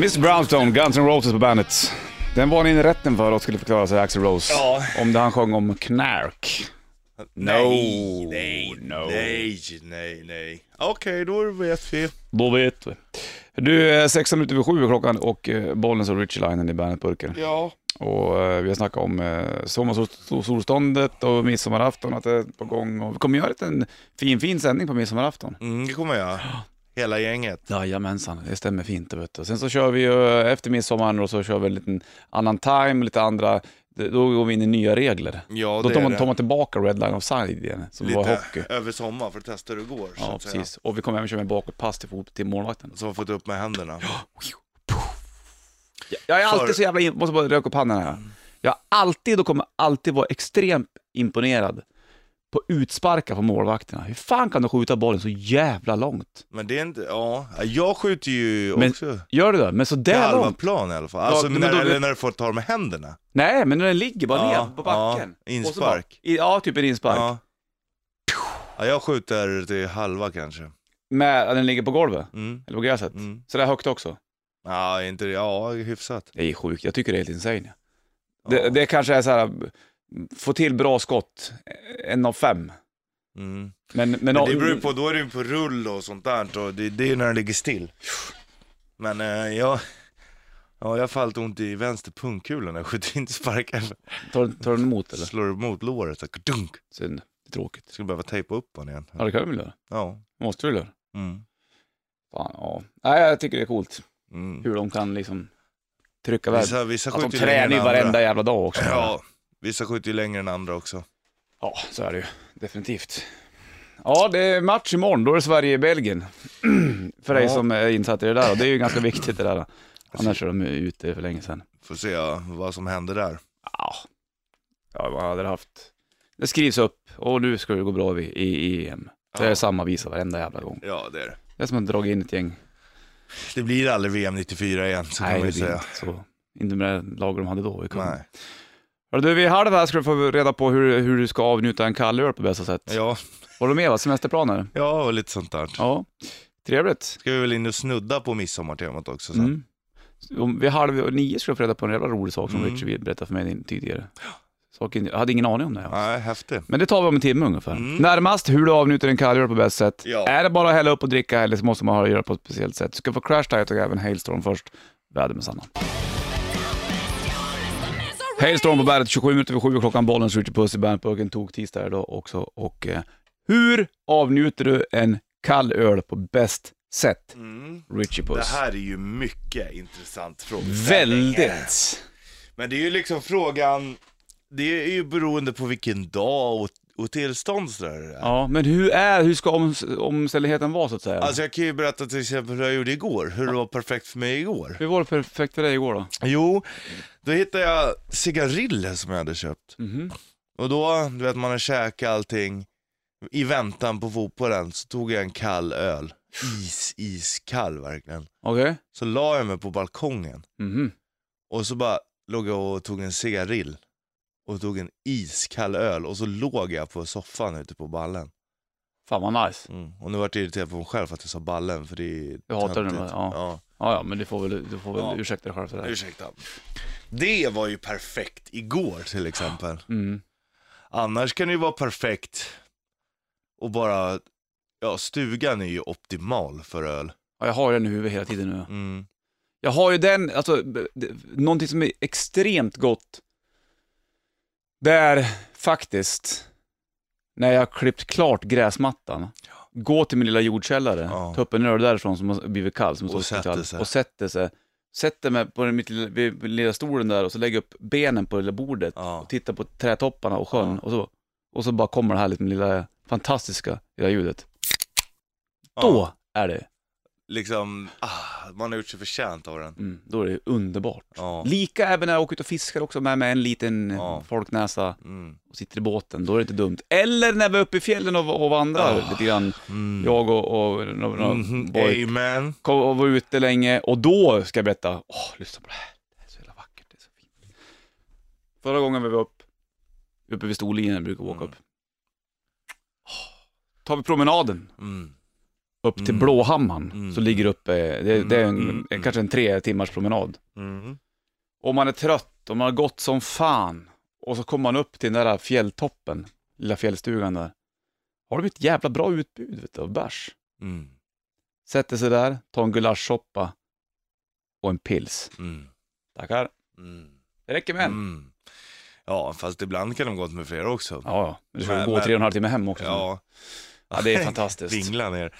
Miss Brownstone, Guns N' Roses på bandet. Den var ni i rätten för och skulle förklara sig Axl Rose. Ja. Om det han sjöng om knark. Nej, nej, no. nej, nej, nej. Okej, då vet vi. Då vet vi. Du, är 16 minuter över sju klockan och eh, Bollnäs och Richie Linen i bandetburken. Ja. Och eh, vi har snackat om eh, sommarsolståndet och midsommarafton, att det är på gång. Och vi kommer göra en fin, fin sändning på midsommarafton. Mm, det kommer jag. Hela gänget. Jajamensan, det stämmer fint. Vet du. Sen så kör vi ju eh, efter midsommar och så kör vi en liten annan time, lite andra, då går vi in i nya regler. Ja, Då tar man, tar man tillbaka Red Line Offside igen, som var hockey. Lite över sommar för att testa hur det går. Ja, att säga. precis. Och vi kommer även köra med bakåtpass till, till målvakten. Så har fått upp med händerna. Jag är alltid För- så jävla, in- måste bara röka upp handen här. Jag alltid och kommer alltid vara extremt imponerad på utsparkar på målvakterna. Hur fan kan du skjuta bollen så jävla långt? Men det är inte, ja. Jag skjuter ju Men- också Gör du det? Men så där halva långt? plan i alla fall. Alltså men när, då- eller när du får ta med händerna. Nej, men när den ligger bara Ja, ner på backen. ja, inspark. Bara- ja, typ en inspark. Ja. ja. Jag skjuter till halva kanske. Med, den ligger på golvet, Mm. eller på gräset. Mm. Så det är högt också. Ja, inte ja, hyfsat. Det är sjukt, jag tycker det är helt insane. Det, det kanske är så här, få till bra skott, en av fem. Mm. Men, men, Men det beror ju på, då är det ju på rull och sånt där och det, det är ju när den ligger still. Men eh, jag, ja, jag har fallit ont i vänster pungkula när jag skjuter inte sparkar. Tar, tar den emot eller? Slår emot låret, så dunk. Synd, det är tråkigt. Skulle behöva tejpa upp den igen. Ja, det kan du väl göra? Ja. Måste du väl göra? Mm. Fan, ja. Nej, jag tycker det är coolt Mm. hur de kan liksom trycka iväg. Vissa, vissa Att de tränar ju varenda jävla dag också. Ja, vissa skjuter ju längre än andra också. ja, så är det ju. Definitivt. Ja, det är match imorgon. Då är det Sverige-Belgien. för dig Ja. som är insatt i det där. Och det är ju ganska viktigt det där. Annars är de ju ute för länge sedan. Får se ja, vad som händer där. Ja, ja vad hade det haft? Det skrivs upp och nu ska det gå bra i, i EM. Det är Ja. samma visa varenda jävla gång. Ja, det är det. Det är som att dra in ett gäng. Det blir aldrig VM 94 igen, så kan det vi blir säga. inte så. Inte med det lag de hade då i cupen. Nej. Du, vid halv här ska du få reda på hur, hur du ska avnjuta en kall öl på bästa sätt. Ja, Har du med va? Semesterplaner? ja, och lite sånt där. Ja. Trevligt. Ska vi väl in och snudda på midsommartemat också sen. Mm. Om vid halv nio ska du få reda på en jävla rolig sak som Mm. Richie berättade för mig tidigare. Saken, jag hade ingen aning om det. Här. Nej, häftigt. Men det tar vi om en timme ungefär. Mm. Närmast hur du avnjuter en kallöl på bästa sätt. Ja. Är det bara att hälla upp och dricka eller så måste man göra på ett speciellt sätt. Du ska få Crash Diet och även Hailstorm först. Väder med samma. Hailstorm på bandet, 27 minuter över 7 klockan, bollen Richie Puss i bandburken tog tisdag idag också. Och eh, hur avnjuter du en kall öl på bäst sätt? Mm. Richie Puss. Det här är ju mycket intressant frågeställning. Väldigt. Men det är ju liksom frågan, det är ju beroende på vilken dag och, och tillstånd sådär. Ja, men hur, är, hur ska om, omständigheten vara så att säga? Alltså jag kan ju berätta till exempel hur jag gjorde igår, hur det var perfekt för mig igår. hur var det perfekt för dig igår då? Jo, då hittade jag cigariller som jag hade köpt. Mhm. Och då, du vet man har käkat allting, i väntan på fotbollen så tog jag en kall öl. Is, iskall verkligen. Okej. Så la jag mig på balkongen Mhm. och så bara låg jag och tog en cigarill och tog en iskall öl och så låg jag på soffan ute på ballen. Fan vad nice. Mm. Och nu vart jag irriterad på mig själv för att jag sa ballen för det är Jag hatar det, töntigt. ja. ja. Ja, ja, men du får väl, du får väl Ja. ursäkta dig själv för det. Ursäkta. Det var ju perfekt igår till exempel. Mm. Annars kan det ju vara perfekt och bara, ja stugan är ju optimal för öl. Ja, jag har den i huvudet hela tiden nu. Mm. Jag har ju den, alltså, någonting som är extremt gott. Det är faktiskt, när jag har klippt klart gräsmattan, gå till min lilla jordkällare, Ja. ta upp en öl därifrån som har blivit kall, som Och sätter sig. och sätter sig. Sätter mig på mitt lilla, vid lilla stolen där och så lägger upp benen på det lilla bordet Ja. och tittar på trädtopparna och sjön Ja. och, så, och så bara kommer det här lilla fantastiska lilla ljudet. Då är det, Liksom, ah, man har gjort sig förtjänt av den. mm, då är det underbart. Ja. Lika även när jag åker ut och fiskar också med, med en liten Ja. folknäsa Mm. och sitter i båten, då är det inte dumt. Eller när vi är uppe i fjällen och, och vandrar Ah. lite grann, Mm. jag och, och, och, och Mhm, boy, Amen. kom och var ute länge och då ska jag berätta, åh, lyssna på det här, det är så jävla vackert, det är så fint. Förra gången vi var upp, uppe vid Storlien, brukar vi åka Mm. upp. Åh, tar vi promenaden, Mm. Upp till Mm. Blåhamman, Mm. som ligger uppe, det, det är en, Mm, mm, en, kanske en tre timmars promenad. Mm. Om man är trött och man har gått som fan och så kommer man upp till den där fjälltoppen, lilla fjällstugan där. Har de ett jävla bra utbud vet du, av bärs. Mm. Sätter sig där, tar en gulaschsoppa och en pils. Mm. Tackar. Mm. Det räcker med en. Mm. Ja, fast ibland kan de gå med flera också. Ja, ja. Du ska Men- gå men- tre och en halv timme hem också. Ja. Ja, det är fantastiskt. Vingla ner.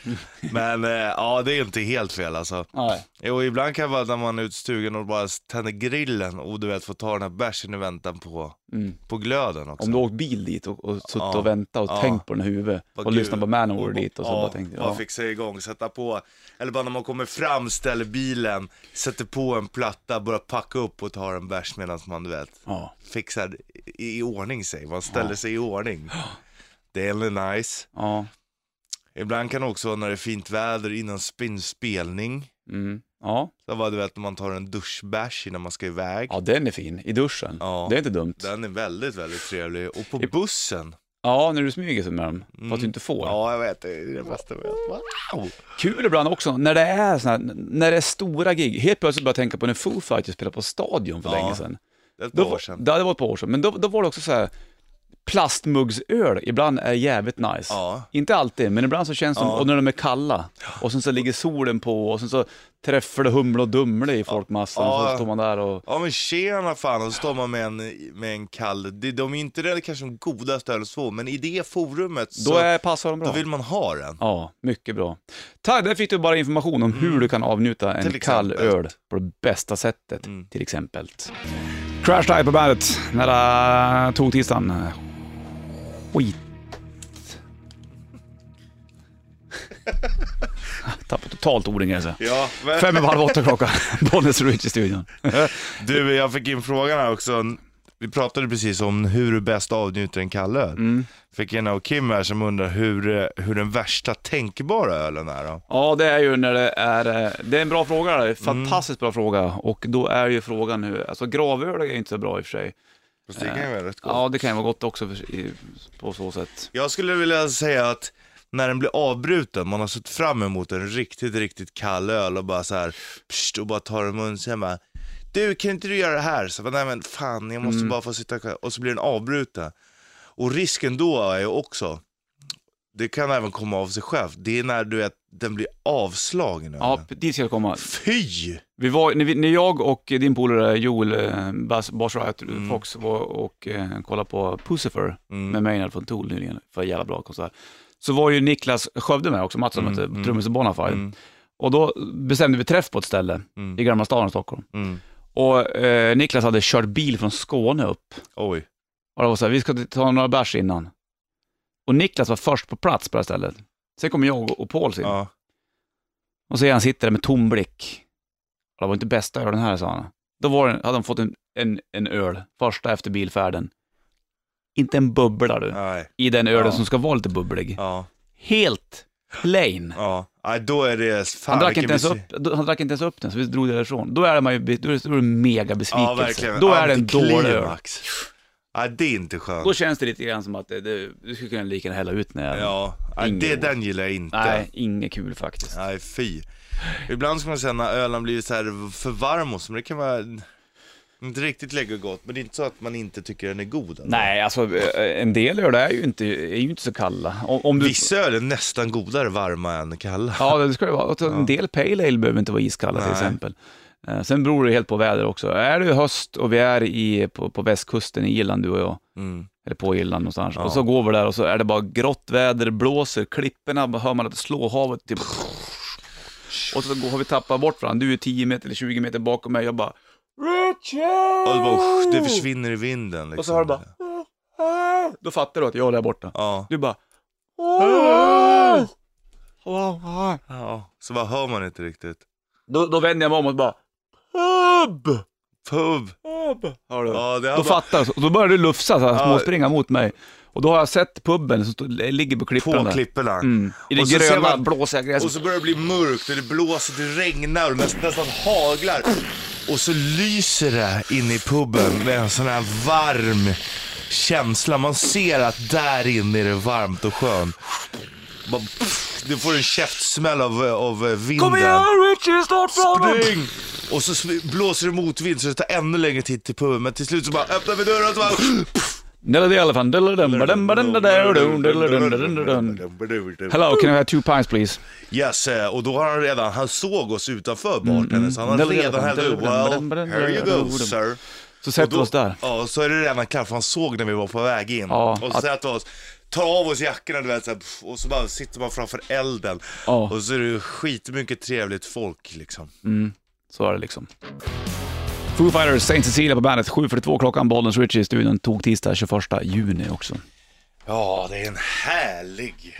Men eh, ja, det är inte helt fel alltså. Nej. Jo, ibland kan det vara när man är ute i stugan och bara tänder grillen och du vet får ta den här bärsen i väntan på, Mm. på glöden också. Om du åkt bil dit och, och suttit Ja. och väntat och Ja. tänkt på den i huvudet Vad och lyssnat på Manowar Och- dit och så ja, bara tänkte bara ja. fixa igång, sätta på, eller bara när man kommer fram, ställer bilen, sätter på en platta, börjar packa upp och tar en bärs medan man du vet, ja. fixar i, i ordning sig, man ställer Ja. sig i ordning. Det är nice. Ja. Ibland kan också när det är fint väder innan spin spelning. Mm. Ja. Så var du vet när man tar en duschbärs innan man ska iväg. ja, den är fin. I duschen. Ja. Det är inte dumt. Den är väldigt, väldigt trevlig. Och på I- bussen. Ja, när du smyger sig med dem. För att Mm. du inte får. Ja, jag vet. Det är det bästa vet. Wow. Kul ibland också när det är såna här, när det är stora gig. Helt plötsligt börjar jag tänka på när Foo Fighters spelade på Stadion för Ja. länge sedan. Det är ett Då, par år var- sedan. Ja, det var ett par år sedan. Men då, då var det också så här plastmuggsöl ibland är jävligt nice. Ja. Inte alltid, men ibland så känns det Ja. och när de är kalla. Och sen så ligger solen på och sen så träffar det humle och dumle i folkmassan. Ja. Så står man där och... Ja men tjena fan, och så står man med en, med en kall, de, de är inte det kanske de godaste öl så, men i det forumet så Då är, passar de bra. då vill man ha den. Ja, mycket bra. Tack, där fick du bara information om hur du kan avnjuta en Mm. Kall öl på det bästa sättet, Mm. till exempel. Crash Dive på bandet, nära tog-tisdagen. Skit. Tappade totalt orden alltså. Ja, men, Fem över halv åtta klockan. Bollnäs Rich i studion. du jag fick in frågan här också. Vi pratade precis om hur du bäst avnjuter en kall öl. Mm. Fick en av Kim här som undrar hur, eh, hur den värsta tänkbara ölen är då? Ja, det är ju när det är... eh, Det är en bra fråga, det är en Mm. fantastiskt bra fråga. Och då är ju frågan hur... Alltså gravöl är inte så bra i och för sig. Fast det kan ju vara rätt gott. Ja, det kan ju vara gott också för, i, på så sätt. Jag skulle vilja säga att när den blir avbruten, man har sett fram emot en riktigt, riktigt kall öl och bara så här, pst, och bara tar en mun sen bara Du, kan inte du göra det här? Så bara, nej men fan, jag måste Mm. bara få sitta kvar. Och så blir den avbruten. Och risken då är ju också, det kan även komma av sig själv, det är när du vet, den blir avslagen. Ja, dit ska jag komma. Fy! Vi var, när, vi, när jag och din polare Joel eh, Bas, Boss Riot Mm. Fox var och eh, kollade på Pussifer Mm. med Maynard från Tool nyligen, för jävla bra konsert. Så var ju Niklas Skövde med också, Mattsson, Mm, mm, mm. trummis i Bonafide. Mm, Och då bestämde vi träff på ett ställe mm, i Gamla stan i Stockholm. Och eh, Niklas hade kört bil från Skåne upp. Oj. Och det var så här, vi ska ta några bärs innan. Och Niklas var först på plats på det här stället. Sen kom jag och- och Paul in. Ja. Och så är han sitter där med tom blick. Och det var inte bästa ölen här, sa han. Då var det, hade de fått en, en, en öl, första efter bilfärden. Inte en bubbla du, Nej. i den ölen Ja. som ska vara lite bubblig. Ja. Helt plain. Ja. Nej, då är det fan Han drack, inte ens upp, han drack inte ens upp den, så vi drog därifrån. Då är man ju, då är det, då är det mega besvikelse. Ja, verkligen. Då är det en dålig öl. Nej, det är inte skönt. Då känns det lite grann som att det, det, du skulle kunna lika gärna hälla ut den här. Ja, nej, det, den gillar jag inte. Nej, inget kul faktiskt. Nej, fy. Ibland ska man säga när ölen blir så här för varm och så, men det kan vara inte riktigt lägga gott, men det är inte så att man inte tycker den är god. Alltså. Nej, alltså eh, en del öl är ju inte, är ju inte så kalla. Om, om du, Vissa öl är nästan godare varma än kalla. Ja, det ska det vara. Alltså, En del pale ale behöver inte vara iskalla till Nej. exempel. Eh, Sen beror det helt på väder också. Är det höst och vi är i, på, på västkusten i Irland, du och jag, Mm. eller på Irland någonstans, Ja. och så går vi där och så är det bara grått väder, blåser, klipporna hör man att det slår havet typ. Och så går- har vi tappat bort varandra. Du är 10 meter eller 20 meter bakom mig, jag bara Richard! Och det, bara, det försvinner i vinden. Liksom. Och så hör du bara Då fattar du att jag är där borta. Ja. Du bara ja, så bara hör man inte riktigt. Då, då vänder jag mig om och bara Pub! Pub! Pub! Hör du? Ja, det har Då bara fattar jag. Och då börjar du lufsa, så här, Ja. småspringa mot mig. Och då har jag sett puben som ligger på klipporna på klipporna. Mm. I det Och gröna, man- blåsiga Och gräset. så börjar det bli mörkt och det blåser, det regnar och nästan, nästan haglar. Och så lyser det inne i puben med en sån här varm känsla. Man ser att där inne är det varmt och skönt. Bara, pff, du får en käftsmäll av, av vinden. Kom igen Richie, snart framåt! Spring! Och så blåser det motvind så det tar ännu längre tid till puben. Men till slut så bara öppnar vi dörren och så bara... Nella the elephant. Hello, can I have two pints please? Yes, eh, och då har han redan, han såg oss utanför bartendern mm. så han har redan hällt upp. Well, here you go sir. Så sätter vi oss där. Ja, så är det redan klart för han såg när vi var på väg in. Ja, och så sätter vi oss, tar av oss jackorna du vet, så här, och så bara sitter man framför elden. Ja. Och så är det skitmycket trevligt folk liksom. Så är det liksom. Foo Fighters, Saint Cecilia på bandet. 7.42 klockan, Bollnäs Richie i studion. Tog tisdag 21 juni också. Ja, det är en härlig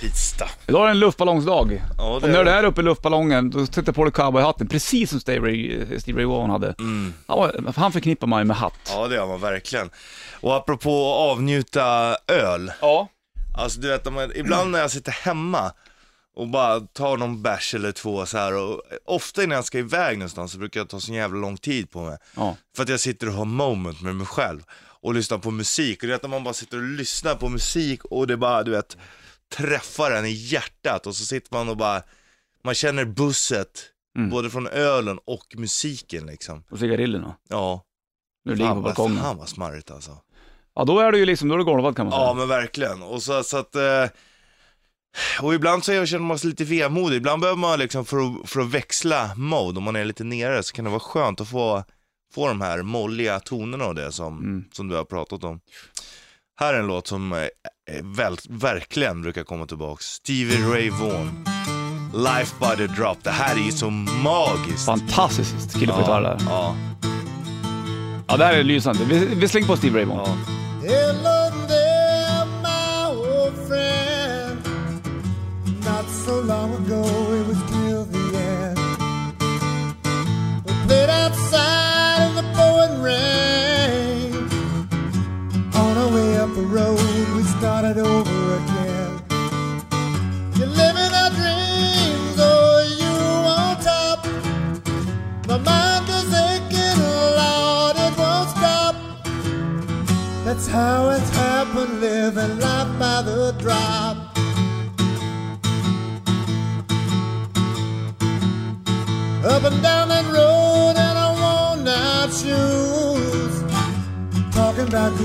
tisdag. Idag är det en luftballongsdag. Ja, och det när är du är uppe i luftballongen, då sätter på dig cowboyhatten, precis som Steve Ray, Steve Ray Vaughan hade. Mm. Han, han förknippar man ju med hatt. Ja, det gör man verkligen. Och apropå att avnjuta öl. Ja. Alltså du vet, man, ibland när jag sitter hemma och bara tar någon bärs eller två så här och ofta innan jag ska iväg någonstans så brukar jag ta så jävla lång tid på mig. Ja. För att jag sitter och har moment med mig själv och lyssnar på musik. Och du vet när man bara sitter och lyssnar på musik och det bara, du vet, träffar en i hjärtat och så sitter man och bara, man känner busset Mm. både från ölen och musiken liksom. Och cigarillerna. Ja. Nu ligger på balkongen. Fan vad smarrigt alltså. Ja, då är du ju liksom, då är du golvad kan man säga. Ja men verkligen. Och så, så att, eh, och ibland så jag känner man sig lite vemodig. Ibland behöver man liksom för att, för att växla mode, om man är lite nere, så kan det vara skönt att få, få de här molliga tonerna och det som, Mm. som du har pratat om. Här är en låt som eh, eh, väl, verkligen brukar komma tillbaks. Stevie Ray Vaughan. Life by the drop. Det här är ju så magiskt. Fantastiskt kille på gitarr där. ja, Ja, det här är lysande. Vi, vi slänger på Steve Ray Vaughan. ja. So long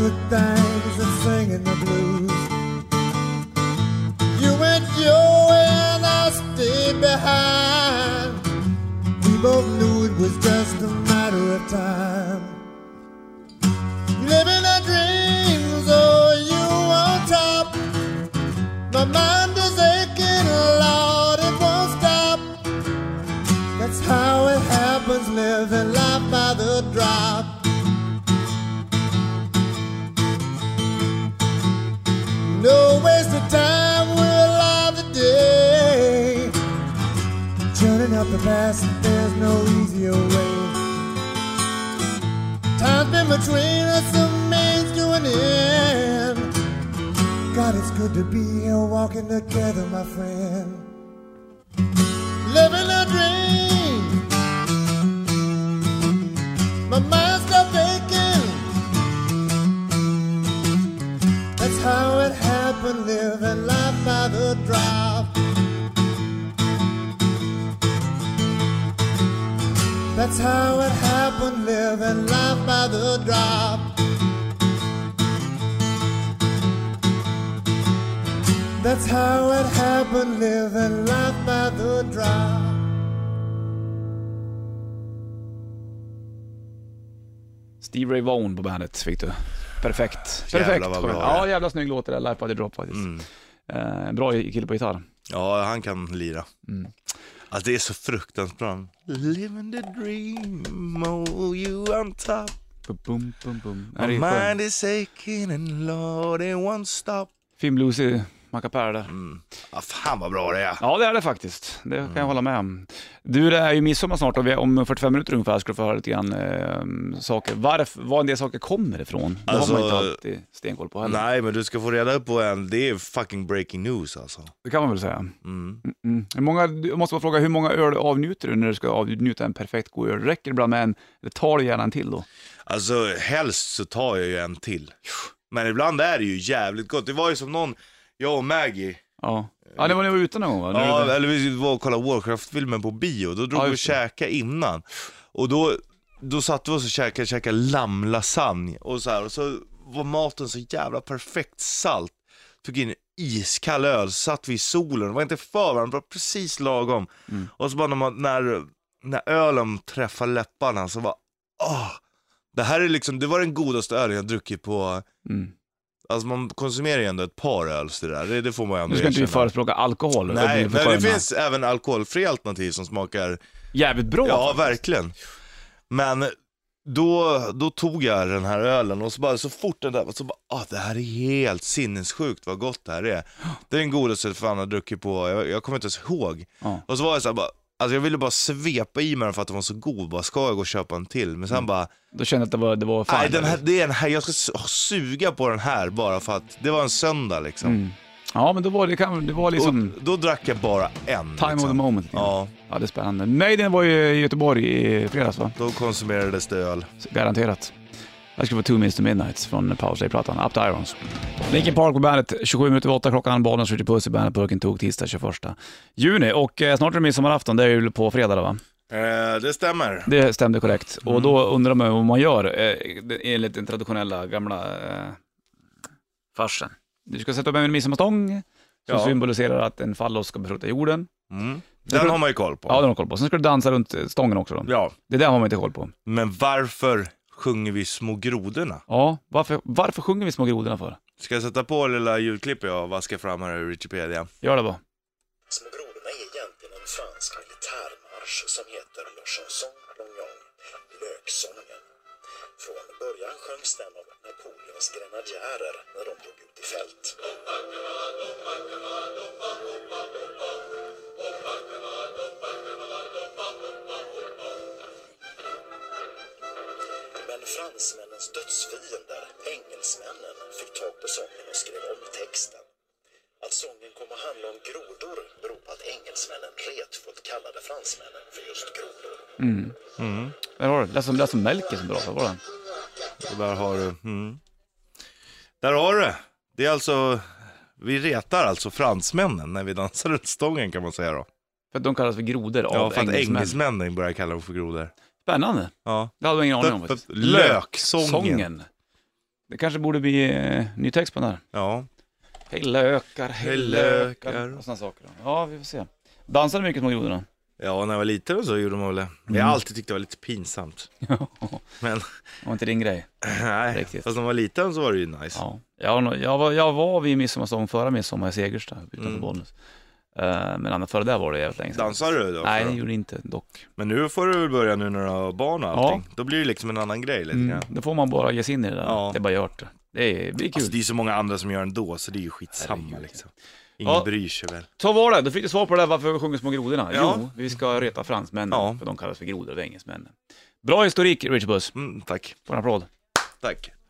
good things and singing the blues. Up the past, there's no easier way. Time's been between us, the means to an end. God, it's good to be here walking together, my friend. Living a dream. My mind That's how it happened, living life by the drop. That's how it happened, living life by the drop. Steve Ray Vaughan på bandet fick du. Perfekt. Jävlar Perfekt. vad bra ja, jävla snygg låt det där, Life by the Drop faktiskt. Mm. Eh, bra kille på gitarr. Ja, han kan lira. Mm. Alltså det är så fruktansvärt bra. Living the dream, oh you on top. Bum, bum, bum. My är mind is aching and Lord it won't stop. Fin bluesig mackapär där. Mm. Ja, fan vad bra det är. Ja, det är det faktiskt. Det kan Mm. jag hålla med om. Du, det är ju midsommar snart och vi, om 45 minuter ungefär ska du få höra lite grann eh, saker. Varför, var en del saker kommer ifrån. Det Alltså, har man inte alltid stenkoll på heller. Nej men du ska få reda på en, det är fucking breaking news alltså. Det kan man väl säga. Mm. Mm. mm. Hur många, jag måste bara fråga, hur många öl avnjuter du när du ska avnjuta en perfekt god öl? Räcker det ibland med en, eller tar du gärna en till då? Alltså helst så tar jag ju en till. Men ibland är det ju jävligt gott. Det var ju som någon, jag och Maggie, Ja. Ja, det var ni var ute någon gång va? Ja, eller vi var och kollade Warcraft-filmen på bio, då drog Ja, vi och just det. käkade innan. Och då, då satt vi oss och käkade, käkade lammlasagne och så här, och så var maten så jävla perfekt salt. Tog in iskall öl, så satt vi i solen, det var inte för varmt, det var precis lagom. Mm. Och så bara när, man, när, när ölen träffar läpparna så var åh, det här är liksom, det var den godaste ölen jag druckit på, Mm. Alltså man konsumerar ju ändå ett par öl så där. Det, det får man ju ändå Nu ska inte vi förespråka alkohol. Nej, Det men det finns även alkoholfria alternativ som smakar Jävligt bra Ja, faktiskt. verkligen. Men då, då tog jag den här ölen och så bara så fort den där, så bara, ah, det här är helt sinnessjukt vad gott det här är. Det är den godaste fan jag druckit på, jag, jag kommer inte ens ihåg. Ja. Och så var jag så här, bara, alltså jag ville bara svepa i mig den för att den var så god, bara ska jag gå och köpa en till? Men sen bara, Då kände jag att det var, det var fan. nej den här, det är här, jag ska su- suga på den här bara för att det var en söndag liksom. Mm. Ja, men då var det, det var liksom Och då drack jag bara en. time of liksom. the moment. Ja, ja, det är spännande. Maiden var ju i Göteborg i fredags va? då konsumerades det öl. Så Garanterat. Det ska vara Two Minutes to Midnight från Power plattan Up to Irons. Linkin Park på bandet, 27 minuter över 8 klockan, Bollnäs skjuter puss i bandet-burken tog tisdag 21 juni. Och eh, snart är det midsommarafton, det är ju på fredag då, va? Eh, det stämmer. Det stämde korrekt. Och då undrar man vad man gör eh, enligt den traditionella gamla eh, farsen. Du ska sätta upp en midsommarstång som Ja. symboliserar att en fallos ska befrukta jorden. Mm. Den har man ju koll på. Ja, den har man koll på. Sen ska du dansa runt stången också. Då. Ja, Det där har man inte koll på. men varför sjunger vi Små grodorna? Ja, varför, varför sjunger vi Små grodorna för? Ska jag sätta på lilla ljudklippet jag vaskar fram här ur Wikipedia? Gör det bara. Små grodorna är egentligen en fransk militärmarsch som heter Le Chanson Longnon, Löksången. Från början sjöngs den av Napoleons grenadjärer när de drog ut i fält. Men fransmännens dödsfiender, engelsmännen, fick tag på sången och skrev om texten. Att sången kom att handla om grodor beror på att engelsmännen retfullt kallade fransmännen för just grodor. Där har du. Det är som, det är som Melker som bra för var den. Och där har du... Mm. Där har du det. Det är alltså... Vi retar alltså fransmännen när vi dansar runt stången kan man säga då. För att de kallas för grodor av Ja, för att engelsmän. engelsmännen börjar kalla dem för grodor. Spännande. Ja. Det hade jag ingen aning om faktiskt. Löksången. Sången. Det kanske borde bli eh, ny text på den här. Ja. Hej lökar, hej Hej lökar. lökar. Och sådana saker. Ja, vi får se. Dansade mycket Små grodorna? ja, när jag var liten så gjorde man väl det. Men jag har alltid tyckt det var lite pinsamt. Men Det var inte din grej. nej, Riktigt. fast när man var liten så var det ju nice. Ja. Jag, har nog- jag, var, jag var vid midsommarstång förra midsommar i Segersta utanför Mm. Bollnäs. Uh, men annars före det var det jävligt länge sedan. Dansar du då? Nej, det gjorde inte dock. Men nu får du väl börja nu när du har barn och allting. Då blir det liksom en annan grej lite Mm. grann. Då får man bara ge sig in i det där. Ja. Det är bara gjort det. Det är, blir kul. Alltså det är så många andra som gör ändå, så det är ju skitsamma Herregud. liksom. Ingen Ja. bryr sig väl. Så var det, då fick du svar på det där varför vi sjunger Små grodorna. Ja. Jo, vi ska reta fransmännen, Ja. för de kallas för grodor av engelsmännen. Bra historik, Richard Buss. Mm, tack. Får en applåd. Tack.